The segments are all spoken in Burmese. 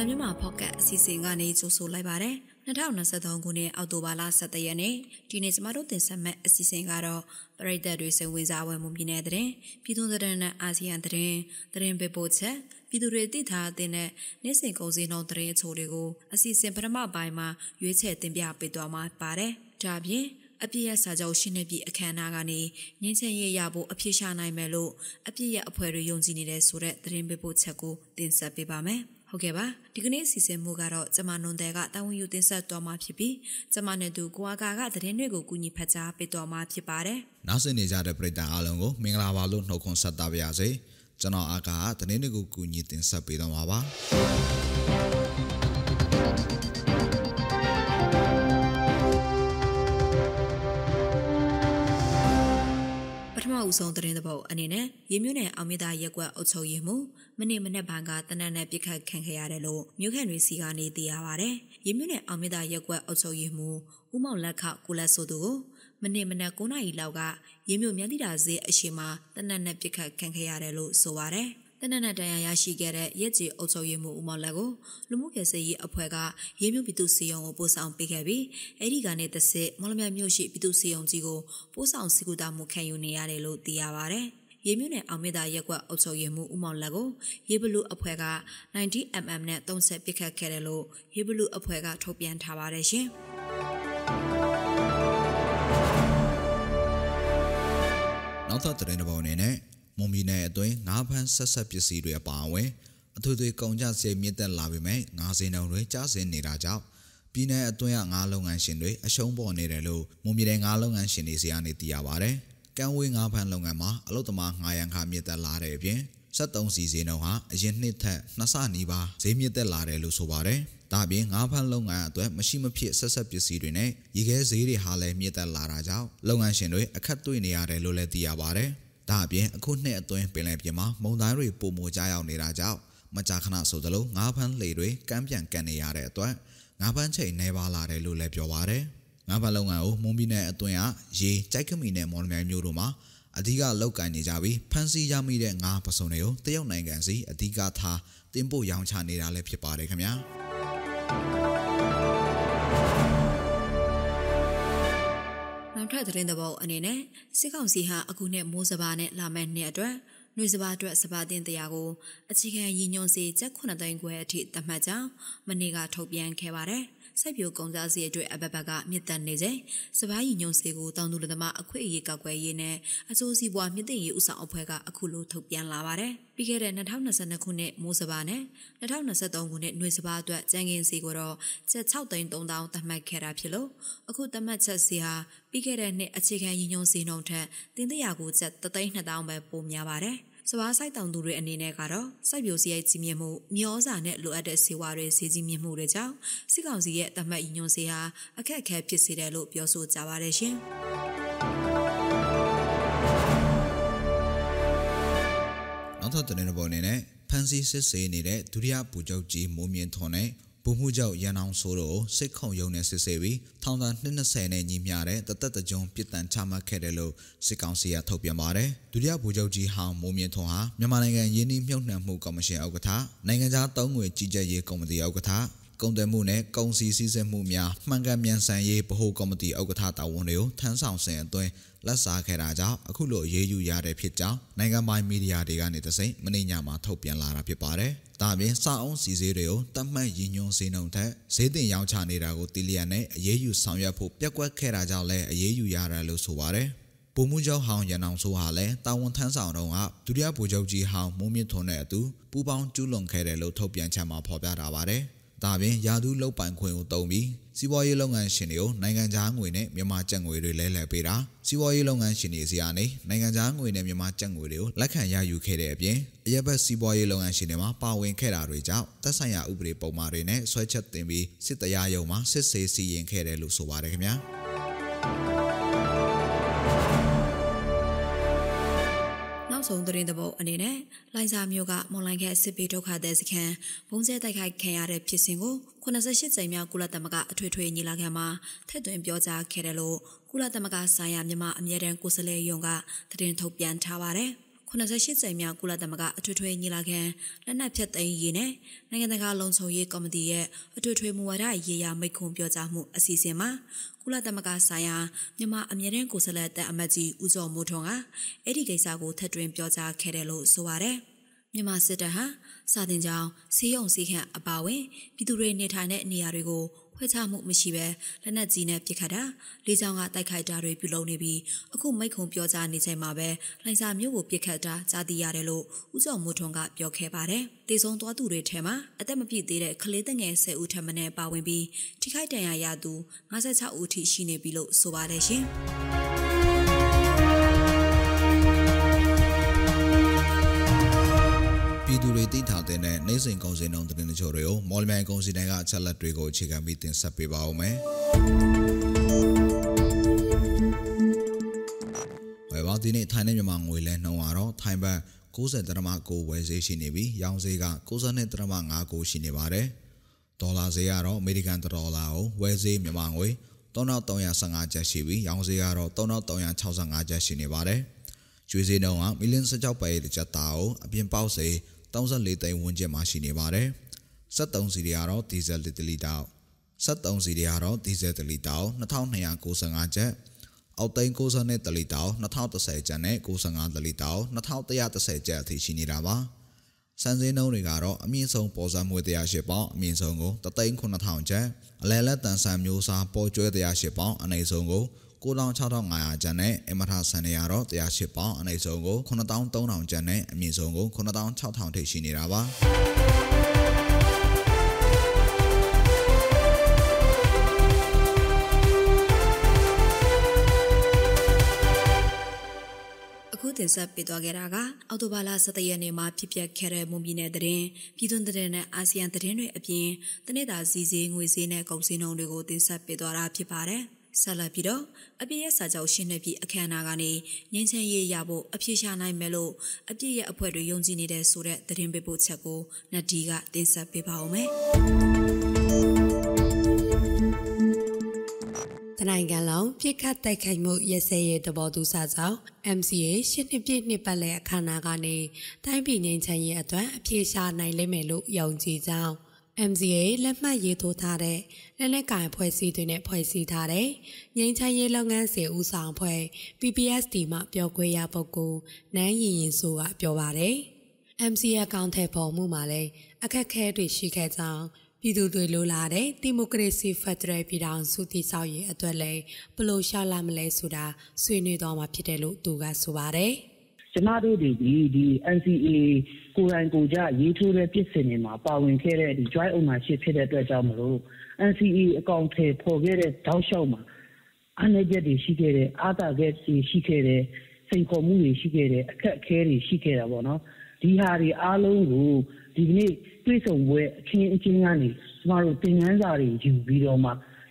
မန်မြန်မာဖော့ကတ်အစီအစဉ်ကနေကြိုဆိုလိုက်ပါတယ်2023ခုနှစ်အောက်တိုဘာလ17ရက်နေ့ဒီနေ့ကျမတို့တင်ဆက်မဲ့အစီအစဉ်ကတော့ပရိသတ်တွေစိတ်ဝင်စားဝယ်မှုပြည်နယ်တဲ့ပြည်သူသတင်းနဲ့အာဆီယံသတင်းသတင်းပေးပို့ချက်ပြည်သူတွေသိထားတဲ့နေ့စဉ်ကုန်စည်နှုန်းသတင်းအချို့တွေကိုအစီအစဉ်ပထမပိုင်းမှာရွေးချယ်တင်ပြပေးသွားမှာပါတယ်ဒါပြင်အပြည့်ရစာချုပ်ရှင်းနေပြီအခမ်းအနားကနေငင်းချင်ရရဖို့အဖြစ်ရှာနိုင်မယ်လို့အပြည့်ရအဖွဲ့တွေယုံကြည်နေတဲ့ဆိုတဲ့သတင်းပေးပို့ချက်ကိုတင်ဆက်ပေးပါမယ်။ ဟုတ်ကဲ့ပါဒီကနေ့စီစဉ်မှုကတော့ကျမနွန်တဲ့ကတာဝန်ယူတင်ဆက်တော်မှာဖြစ်ပြီးကျမနဲ့သူကိုအာကာကသတင်းတွေကိုကူညီဖတ်ကြားပေးတော်မှာဖြစ်ပါတယ်နောက်ဆက်နေကြတဲ့ပရိသတ်အားလုံးကိုမင်္ဂလာပါလို့နှုတ်ခွန်းဆက်သပါရစေကျွန်တော်အာကာကသတင်းတွေကိုကူညီတင်ဆက်ပေးတော်မှာပါ ဦးဆုံးသတင်းသဘောအနေနဲ့ရေမြို့နယ်အောင်မြင့်သာရက်ကွက်အုပ်ချုပ်ရေးမှူးမနေ့မနေ့ပိုင်းကတနက်နဲ့ပြစ်ခတ်ခံခဲ့ရတယ်လို့မြို့ခံတွေစီကနေသိရပါဗျ။ရေမြို့နယ်အောင်မြင့်သာရက်ကွက်အုပ်ချုပ်ရေးမှူးဦးမောင်လက်ခကိုလက်ဆိုသူကိုမနေ့မနက်9နာရီလောက်ကရေမြို့မြန်းတိတာဈေးအရှိမတနက်နဲ့ပြစ်ခတ်ခံခဲ့ရတယ်လို့ဆိုပါဗျ။ တနက်နက်တန်ရာရရှိခဲ့တဲ့ရက်ကြီးအုပ်ချုပ်ရေးမှူးဦးမောင်လက်ကိုလူမှုကေစရေးအဖွဲ့ကရေမြုပ်ပြည်သူစီယုံကိုပို့ဆောင်ပေးခဲ့ပြီးအဲ့ဒီကနေတစ်စစ်မော်လမြိုင်မြို့ရှိပြည်သူစီယုံကြီးကိုပို့ဆောင်စီကူတာမှုခံယူနေရတယ်လို့သိရပါဗျ။ရေမြုပ်နယ်အောင်မြင့်သာရက်ကွက်အုပ်ချုပ်ရေးမှူးဦးမောင်လက်ကိုရေဘလူအဖွဲ့က 90mm နဲ့30ပစ်ခတ်ခဲ့တယ်လို့ရေဘလူအဖွဲ့ကထုတ်ပြန်ထားပါတယ်ရှင်။နောက်ထပ်သတင်းတစ်ပုဒ်အနေနဲ့ မွန်ပြည်နယ်အတွင်းငါးဖမ်းဆက်ဆက်ပစ္စည်းတွေအပါအဝင်အထူးသွေးကုန်ကျစရိတ်မြင့်တက်လာပေမဲ့ငါးစင်းနှုန်းတွေကျဆင်းနေတာကြောင့်ပြည်내အတွင်းကငါးလုပ်ငန်းရှင်တွေအရှုံးပေါ်နေတယ်လို့မွန်ပြည်နယ်ငါးလုပ်ငန်းရှင်တွေစီကနေသိရပါဗျ။ကံဝေးငါးဖမ်းလုပ်ငန်းမှာအလုပ်သမားငါးရန်ခါမြင့်တက်လာတဲ့အပြင်73စီစဉ်တော့ဟာအရင်နှစ်ထက်နှစ်ဆနီးပါးဈေးမြင့်တက်လာတယ်လို့ဆိုပါတယ်။ဒါပြင်ငါးဖမ်းလုပ်ငန်းအတွက်မရှိမဖြစ်ဆက်ဆက်ပစ္စည်းတွေနဲ့ရေခဲဈေးတွေဟာလည်းမြင့်တက်လာတာကြောင့်လုပ်ငန်းရှင်တွေအခက်တွေ့နေရတယ်လို့လည်းသိရပါတယ်။ ဒါအပြင်အခုနှစ်အတွင်းပင်လယ်ပြင်မှာမုန်တိုင်းတွေပုံမကြရောက်နေတာကြောင့်မကြာခဏဆိုသလိုငါးဖမ်းလှေတွေကမ်းပြန်ကန်နေရတဲ့အတွက်ငါးဖမ်းချိန်နှဲပါလာတယ်လို့လည်းပြောပါတယ်။ငါးဖမ်းလုပ်ငန်းကိုမွန်ပြည်နယ်အတွင်းကရေကြိုက်ခမီနဲ့မော်လမြိုင်မြို့တို့မှာအဓိကလောက်ကင်နေကြပြီးဖမ်းဆီးရမိတဲ့ငါးပစုံတွေကိုတရုတ်နိုင်ငံစီအဓိကထားတင်ပို့ရောင်းချနေတာလည်းဖြစ်ပါတယ်ခင်ဗျာ။ နောက်ထပ်သတင်းသဘောအနေနဲ့စစ်ကောင်စီဟာအခုနှစ်မိုးစဘာနဲ့လာမယ့်နှစ်အတွက်ຫນွေစဘာအတွက်စဘာတင်တရားကိုအခြေခံရည်ညွှန်းစေချက်9သိန်းခွဲအထိသတ်မှတ်ကြောင်းမနေ့ကထုတ်ပြန်ခဲ့ပါတယ်။ စိုက်ပျိုးကုန်စားစီအတွက်အဘဘကမြင့်တက်နေစေစပားရီညုံစီကိုတောင်သူလူသမားအခွင့်အရေးကောက်ွယ်ရေးနဲ့အစိုးစီပွားမြင့်တင်ရေးဥဆောင်အဖွဲ့ကအခုလိုထုတ်ပြန်လာပါတယ်ပြီးခဲ့တဲ့2022ခုနှစ်မိုးစပါနဲ့2023ခုနှစ်နှွေစပါအတွက်ကြံကင်စီကိုတော့ချက်6သိန်း3000သတ်မှတ်ခဲ့တာဖြစ်လို့အခုသတ်မှတ်ချက်စီဟာပြီးခဲ့တဲ့နှစ်အခြေခံရည်ညွှန်းစီနှုန်းထက်တင်တရာကိုချက်3သိန်း2000ပဲပိုများပါတယ် စဘာစိုက်တောင်သူတွေအနေနဲ့ကတော့စိုက်ပျိုးစရိုက်ကြီးမြင့်မှုမျောစာနဲ့လိုအပ်တဲ့စေဝါတွေဈေးကြီးမြင့်မှုတွေကြောင့်စစ်ကောင်စီရဲ့တမတ်ညွန်စေဟာအခက်အခဲဖြစ်စေတယ်လို့ပြောဆိုကြပါတယ်ရှင်။နောက်ထပ်တဲ့ပေါ်အနေနဲ့ဖန်စီစစ်ဆေးနေတဲ့ဒုတိယပူချုပ်ကြီးမိုးမြင့်ထွန်းနဲ့ ဗိုလ်မှူးချုပ်ရန်အောင်ဆိုးတို့စစ်ခုံရုံနဲ့စစ်ဆေးပြီးထောင်ဒဏ်220နဲ့ညီမျှတဲ့တသက်တကြုံပြစ်ဒဏ်ချမှတ်ခဲ့တယ်လို့စစ်ကောင်စီကထုတ်ပြန်ပါတယ်။ဒုတိယဗိုလ်ချုပ်ကြီးဟောင်းမိုးမြင့်ထွန်းဟာမြန်မာနိုင်ငံရင်းနှီးမြှုပ်နှံမှုကော်မရှင်ဥက္ကဋ္ဌနိုင်ငံခြားသုံးငွေကြီးကြပ်ရေးကော်မတီဥက္ကဋ္ဌ ကုန်သွယ်မှုနဲ့ကုန်စည်စည်းစိမ်မှုများမှန်ကန်မြန်ဆန်ရေးဗဟိုကော်မတီဥက္ကဋ္ဌတာဝန်တွေကိုထမ်းဆောင်စဉ်အတွင်းလက်စားခဲ့တာကြောင့်အခုလိုရေးယူရတဲ့ဖြစ်ကြောင်းနိုင်ငံပိုင်မီဒီယာတွေကနေတစိမ့်မနေ့ညမှာထုတ်ပြန်လာတာဖြစ်ပါတယ်။ဒါပြင်စာအုံးစီစေးတွေကိုတတ်မှတ်ရည်ညွှန်းစေနှုန်းထက်ဈေးတင်ရောင်းချနေတာကိုတီလီယန်နဲ့အရေးယူဆောင်ရွက်ဖို့ပြက်ကွက်ခဲ့တာကြောင့်လည်းအရေးယူရတယ်လို့ဆိုပါတယ်။ပုံမှုချုပ်ဟောင်းရန်အောင်ဆိုဟာလည်းတာဝန်ထမ်းဆောင်တော့ကဒုတိယဗိုလ်ချုပ်ကြီးဟောင်းမိုးမြင့်ထွန်းနဲ့အတူပူးပေါင်းကျူးလွန်ခဲ့တယ်လို့ထုတ်ပြန်ချက်မှာဖော်ပြထားပါတယ်။ ဒါပြင်ယာသူလုတ်ပိုင်ခွင့်ကိုတုံးပြီးစီးပွားရေးလုပ်ငန်းရှင်တွေကိုနိုင်ငံခြားငွေနဲ့မြန်မာကျပ်ငွေတွေလဲလှယ်ပေးတာစီးပွားရေးလုပ်ငန်းရှင်တွေစီကနေနိုင်ငံခြားငွေနဲ့မြန်မာကျပ်ငွေတွေကိုလက်ခံရယူခဲ့တဲ့အပြင်အရက်ဘတ်စီးပွားရေးလုပ်ငန်းရှင်တွေမှာပါဝင်ခဲ့တာတွေကြောင့်သက်ဆိုင်ရာဥပဒေပုံမှားတွေနဲ့ဆွဲချက်တင်ပြီးစစ်တရားရုံးမှာစစ်ဆေးစီရင်ခဲ့တယ်လို့ဆိုပါတယ်ခင်ဗျာ ဆုံးသတင်းတပုတ်အနေနဲ့လိုင်စာမျိုးကမွန်လိုင်းခဲစစ်ပေးဒုက္ခသည်စခန်းဘုံကျဲတိုက်ခိုက်ခံရတဲ့ဖြစ်စဉ်ကို88ကြိမ်မြောက်ကုလသမဂ္ဂအထွေထွေညီလာခံမှာထည့်သွင်းပြောကြားခဲ့တယ်လို့ကုလသမဂ္ဂဆိုင်ရာမြန်မာအမြဲတမ်းကိုယ်စားလှယ်ယုံကသတင်းထုတ်ပြန်ထားပါတယ်။ 88ကြိမ်မြောက်ကုလသမဂ္ဂအထွေထွေညီလာခံလက်နက်ဖြတ်သိမ်းရေးနဲ့နိုင်ငံတကာလုံခြုံရေးကော်မတီရဲ့အထွေထွေမူဝါဒရေးရာမိန့်ခွန်းပြောကြားမှုအစီအစဉ်မှာကုလသမဂ္ဂဆိုင်ရာမြန်မာအမြဲတမ်းကိုယ်စားလှယ်တပ်အမတ်ကြီးဦးကျော်မိုးထွန်းကအဲ့ဒီကိစ္စကိုထပ်တွင်ပြောကြားခဲ့တယ်လို့ဆိုပါတယ်။မြန်မာစစ်တပ်ဟာစာတင်ကြောင်စီးရုံစီခန့်အပါဝင်ပြည်သူတွေနေထိုင်တဲ့နေရာတွေကို ခွဲခြားမှုမရှိဘဲလက်နက်ကြီးနဲ့ပစ်ခတ်တာလေကြောင်းကတိုက်ခိုက်တာတွေပြုလုပ်နေပြီးအခုမိတ်ခုံပြောကြားနေချိန်မှာပဲလိုင်စာမျိုးကိုပစ်ခတ်တာကြားသိရတယ်လို့ဦးကျော်မိုးထွန်းကပြောခဲ့ပါတယ်။တေဆုံးသွားသူတွေထဲမှာအသက်မပြည့်သေးတဲ့ကလေးငယ်10ဦးထပ်မံပါဝင်ပြီးထိခိုက်ဒဏ်ရာရသူ56ဦးထိရှိနေပြီလို့ဆိုပါတယ်ရှင်။ နိုင်စဉ်ကုန်စည်နှုန်းသတင်းတချို့တွေကိုမော်လမြိုင်ကုန်စည်တိုင်းကအချက်လက်တွေကိုအခြေခံပြီးတင်ဆက်ပေးပါဦးမယ်။ဝယ်ပေါင်းဒီနေ့ထိုင်းနဲ့မြန်မာငွေလဲနှုန်းကတော့ထိုင်းဘတ်90.9ဝယ်ဈေးရှိနေပြီးရောင်းဈေးက92.5ရှိနေပါတယ်။ဒေါ်လာဈေးကတော့အမေရိကန်ဒေါ်လာကိုဝယ်ဈေးမြန်မာငွေ3315ကျပ်ရှိပြီးရောင်းဈေးကတော့3365ကျပ်ရှိနေပါတယ်။ကျွေးဈေးနှုန်းကမီလင်း16ပဲတစ်ကျပ်သားကိုအပြင်ပေါက်စေ 34သိန်းဝန်းကျင်မှာရှိနေပါတယ်။73စီတွေကတော့ဒီဇယ်1လီတာ73စီတွေကတော့ဒီဇယ်1လီတာ2295ကျပ်အောက်သိန်း60နဲ့တလီတာ2010ကျပ်နဲ့95တလီတာ2110ကျပ်အထိရှိနေတာပါ။စံစင်းနှုန်းတွေကတော့အမြင့်ဆုံးပေါ်စံမွေ108ပေါင်အမြင့်ဆုံးကို39000ကျပ်အလဲလက်တန်ဆန်မျိုးစားပေါ်ကျွဲ108ပေါင်အနိမ့်ဆုံးကို 96,500ကျပ်နဲ့အမထဆန်နေရတော့108ပေါင်အနိမ့်ဆုံးကို9300ကျပ်နဲ့အမြင့်ဆုံးကို9600ထိရှိနေတာပါအခုတင်ဆက်ပေးသွားခဲ့တာကအော်တိုဘာလ17ရက်နေ့မှာဖြစ်ပျက်ခဲ့တဲ့မွန်ပြည်နယ်သတင်းပြည်တွင်းသတင်းနဲ့အာဆီယံသတင်းတွေအပြင်တနေ့တာစီစီငွေစည်းနဲ့ကုန်စည်နှုန်းတွေကိုတင်ဆက်ပေးသွားတာဖြစ်ပါတယ်။ ဆက်လက်ပြီးတော့အပြည့်ရဲ့စာချုပ်ရှင်းနေပြီးအခမ်းအနားကနေငင်းချမ်းရေးရဖို့အပြည့်ရှာနိုင်မယ်လို့အပြည့်ရဲ့အဖွဲ့တွေယုံကြည်နေတဲ့ဆိုတဲ့သတင်းပေးပို့ချက်ကိုနတ်ဒီကတင်ဆက်ပေးပါဦးမယ်။တနိုင်ငံလုံးပြစ်ခတ်တိုက်ခိုက်မှုရစဲရဲ့တဘောသူစာဆောင် MCA ရှစ်နှစ်ပြည့်နှစ်ပတ်လည်အခမ်းအနားကနေတိုင်းပြည်ငြိမ်းချမ်းရေးအတွက်အပြေရှားနိုင်လိမ့်မယ်လို့ယုံကြည်ကြောင်း MCA လက်မှတ်ရေးထိုးထားတဲ့လက်နက်ကိုင်ဖွဲ့စည်းတွေနဲ့ဖွဲ့စည်းထားတဲ့ငြိမ်းချမ်းရေးလုပ်ငန်းစဉ်ဦးဆောင်ဖွဲ့ PPSD မှပြောခွင့်ရပုဂ္ဂိုလ်နန်းရင်ရင်ဆိုကပြောပါတယ်။ MCA အကောင့်ထဲပေါ်မှုမှာလည်းအခက်အခဲတွေရှိခဲ့ကြောင်းပြည်သူတွေလိုလားတဲ့ဒီမိုကရေစီဖက်ဒရယ်ပြည်ထောင်စုတည်ဆောက်ရေးအတွက်လည်းဘလို့ရှာလာမလဲဆိုတာဆွေးနွေးတော့မှာဖြစ်တယ်လို့သူကဆိုပါတယ် ကျမတို့ဒီဒီ NCA ကိုယ်တိုင်ကိုကြရေးထိုးတဲ့ပြည်စင်တွေမှာပါဝင်ခဲ့တဲ့ဒီ joint ownership ဖြစ်တဲ့အတွက်ကြောင့်မလို့ NCA အကောင့်ထဲပေါ်ခဲ့တဲ့တောက်လျှောက်မှာအနေကျတွေရှိခဲ့တဲ့အာသာခဲ့တွေရှိခဲ့တဲ့စိန်ခေါ်မှုတွေရှိခဲ့တဲ့အခက်အခဲတွေရှိခဲ့တာပေါ့နော်ဒီဟာတွေအားလုံးကိုဒီကနေ့တွေ့ဆုံပွဲအခင်းအကျင်းကနေကျမတို့သင်ခန်းစာတွေယူပြီးတော့မှ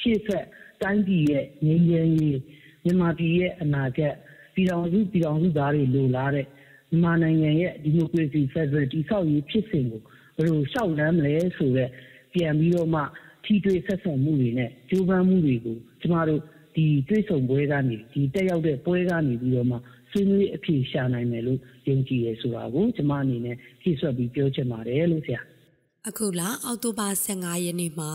ရှေ့ဆက်တိုင်းပြည်ရဲ့ငြိမ်းချမ်းရေးမြန်မာပြည်ရဲ့အနာဂတ် ပြည်တော်စုပြည်တော်စုသားတွေလိုလားတဲ့မြန်မာနိုင်ငံရဲ့ဒီမိုကရေစီဖက်ဒရယ်တည်ဆောက်ရေးဖြစ်စဉ်ကိုဘယ်လိုရှောက်လန်းမလဲဆိုတော့ပြန်ပြီးတော့မှထိတွေ့ဆက်ဆံမှုတွေနဲ့ကြိုးပမ်းမှုတွေကိုကျမတို့ဒီတွေ့ဆုံပွဲကနေဒီတက်ရောက်တဲ့ပွဲကနေပြီးတော့မှဆွေးနွေးအဖြေရှာနိုင်မယ်လို့ယုံကြည်ရဆိုတာကိုကျမအနေနဲ့ဖြည့်ဆွတ်ပြီးပြောချင်ပါတယ်လို့ဆရာ အခုလအောက်တိုဘာ15ရက်နေ့မှာ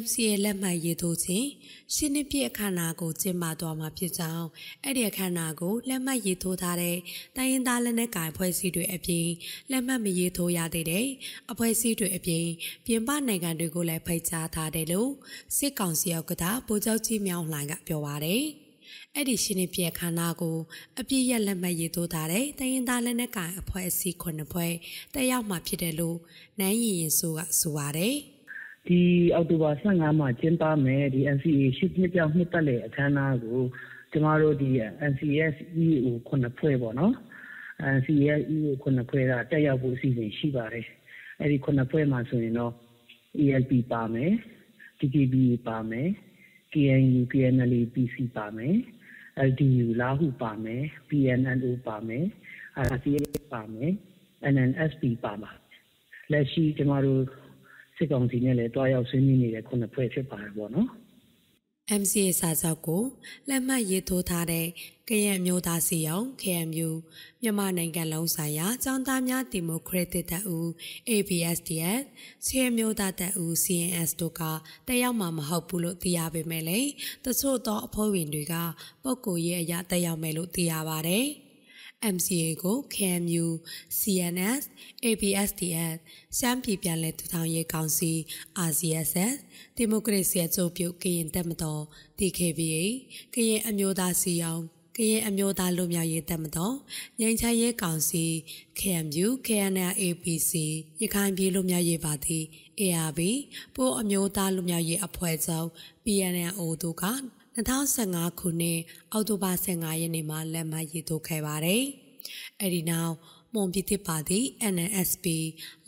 MCA လက်မှတ်ရေးထိုးခြင်းရှင်းနှစ်ပြည့်အခမ်းအနားကိုကျင်းပသွားမှာဖြစ်ကြောင်းအဲ့ဒီအခမ်းအနားကိုလက်မှတ်ရေးထိုးထားတဲ့တိုင်းရင်းသားလက်နက်ကိုင်အဖွဲ့အစည်းတွေအပြင်လက်မှတ်မရေးထိုးရသေးတဲ့အဖွဲ့အစည်းတွေအပြင်ပြင်ပနိုင်ငံတွေကိုလည်းဖိတ်ကြားထားတယ်လို့စစ်ကောင်စီဥက္ကဋ္ဌဗိုလ်ချုပ်ကြီးမြောင်လှိုင်ကပြောပါတယ်။ အဲ့ဒီရှင်းနေပြခန္ဓာကိုအပြည့်ရလက်မှတ်ရေးထိုးထားတဲ့တရင်သားလက်နက်ကိုင်အဖွဲ့အစည်းခုနှစ်ဖွဲ့တက်ရောက်မှာဖြစ်တယ်လို့နန်းရင်ရင်ဆိုကဆိုပါတယ်ဒီအောက်တိုဘာ15မှာကျင်းပမယ်ဒီ NCA ရှစ်နှစ်ပြောင်းနှစ်ပတ်လည်အခမ်းအနားကိုကျမတို့ဒီ NCS EU ခုနှစ်ဖွဲ့ပေါ့နော် NCS EU ခုနှစ်ဖွဲ့ကတက်ရောက်ဖို့အစီအစဉ်ရှိပါတယ်အဲ့ဒီခုနှစ်ဖွဲ့မှာဆိုရင်တော့ ELP ပါမယ် TKB ပါမယ် KNU KNLA PC ပါမယ် LDU လာဟုပါမယ် PNNO ပါမယ် RCA ပါမယ် NNSP ပါပါလက်ရှိကျမတို့စစ်ကောင်စီနဲ့လည်းတွားရောက်ဆွေးနွေးနေတဲ့ခုနှစ်ဖွဲ့ဖြစ်ပါတယ်ပေါ့နော် MCA စာချုပ်ကိုလက်မှတ်ရေးထိုးထားတဲ့ကရင်မျိုးသားစီယုံ KMU မြန်မာနိုင်ငံလုံးဆိုင်ရာចောင်းသားများဒီမိုကရက်တစ်တပ်ဦး ABSDF စီယမျိုးသားတပ်ဦး CNS တို့ကတက်ရောက်မှာမဟုတ်ဘူးလို့သိရပေမဲ့လည်းတချို့သောအဖွဲ့ဝင်တွေကပုံကိုရဲ့အရာတက်ရောက်မယ်လို့သိရပါတယ်။ MCA ကို KMU, CNS, ABSDF, ရှမ်းပြည်ပြန်လည်ထူထောင်ရေးကောင်စီ RCSS, ဒီမိုကရေစီအကျိုးပြုကရင်တပ်မတော် DKBA, ကရင်အမျိုးသားစီအောင်ကရင်အမျိုးသားလူမျိုးရေးတပ်မတော်ငြိမ်းချမ်းရေးကောင်စီ KMU KNLAPC ရခိုင်ပြည်လူမျိုးရေးပါတီ ARB ပို့အမျိုးသားလူမျိုးရေးအဖွဲ့ချုပ် PNLO တို့က 2015ခုနှစ်အောက်တိုဘာ15ရက်နေ့မှာလက်မှတ်ရေးထိုးခဲ့ပါတယ်။အဲဒီနောက်မွန်ပြည်သစ်ပါတီ NNSP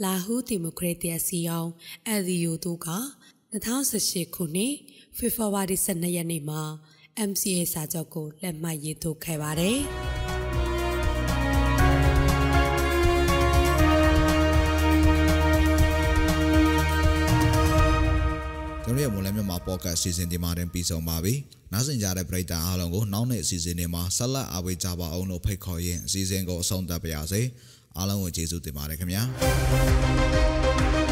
လာဟူဒီမိုကရက်တစ်စီအောင် LDU တို့က2018ခုနှစ်ဖေဖော်ဝါရီ12ရက်နေ့မှာ MCA စာချုပ်ကိုလက်မှတ်ရေးထိုးခဲ့ပါတယ်။ ပေါ့ကတ်စီစဉ်ဒီမှာတင်ပြီးဆုံးပါပြီ။နားဆင်ကြတဲ့ပရိသတ်အားလုံးကိုနောက်နေ့အစီအစဉ်တွေမှာဆက်လက်အားပေးကြပါအောင်လို့ဖိတ်ခေါ်ရင်းအစီအစဉ်ကိုအဆုံးသတ်ပါရစေ။အားလုံးကိုကျေးဇူးတင်ပါတယ်ခင်ဗျာ။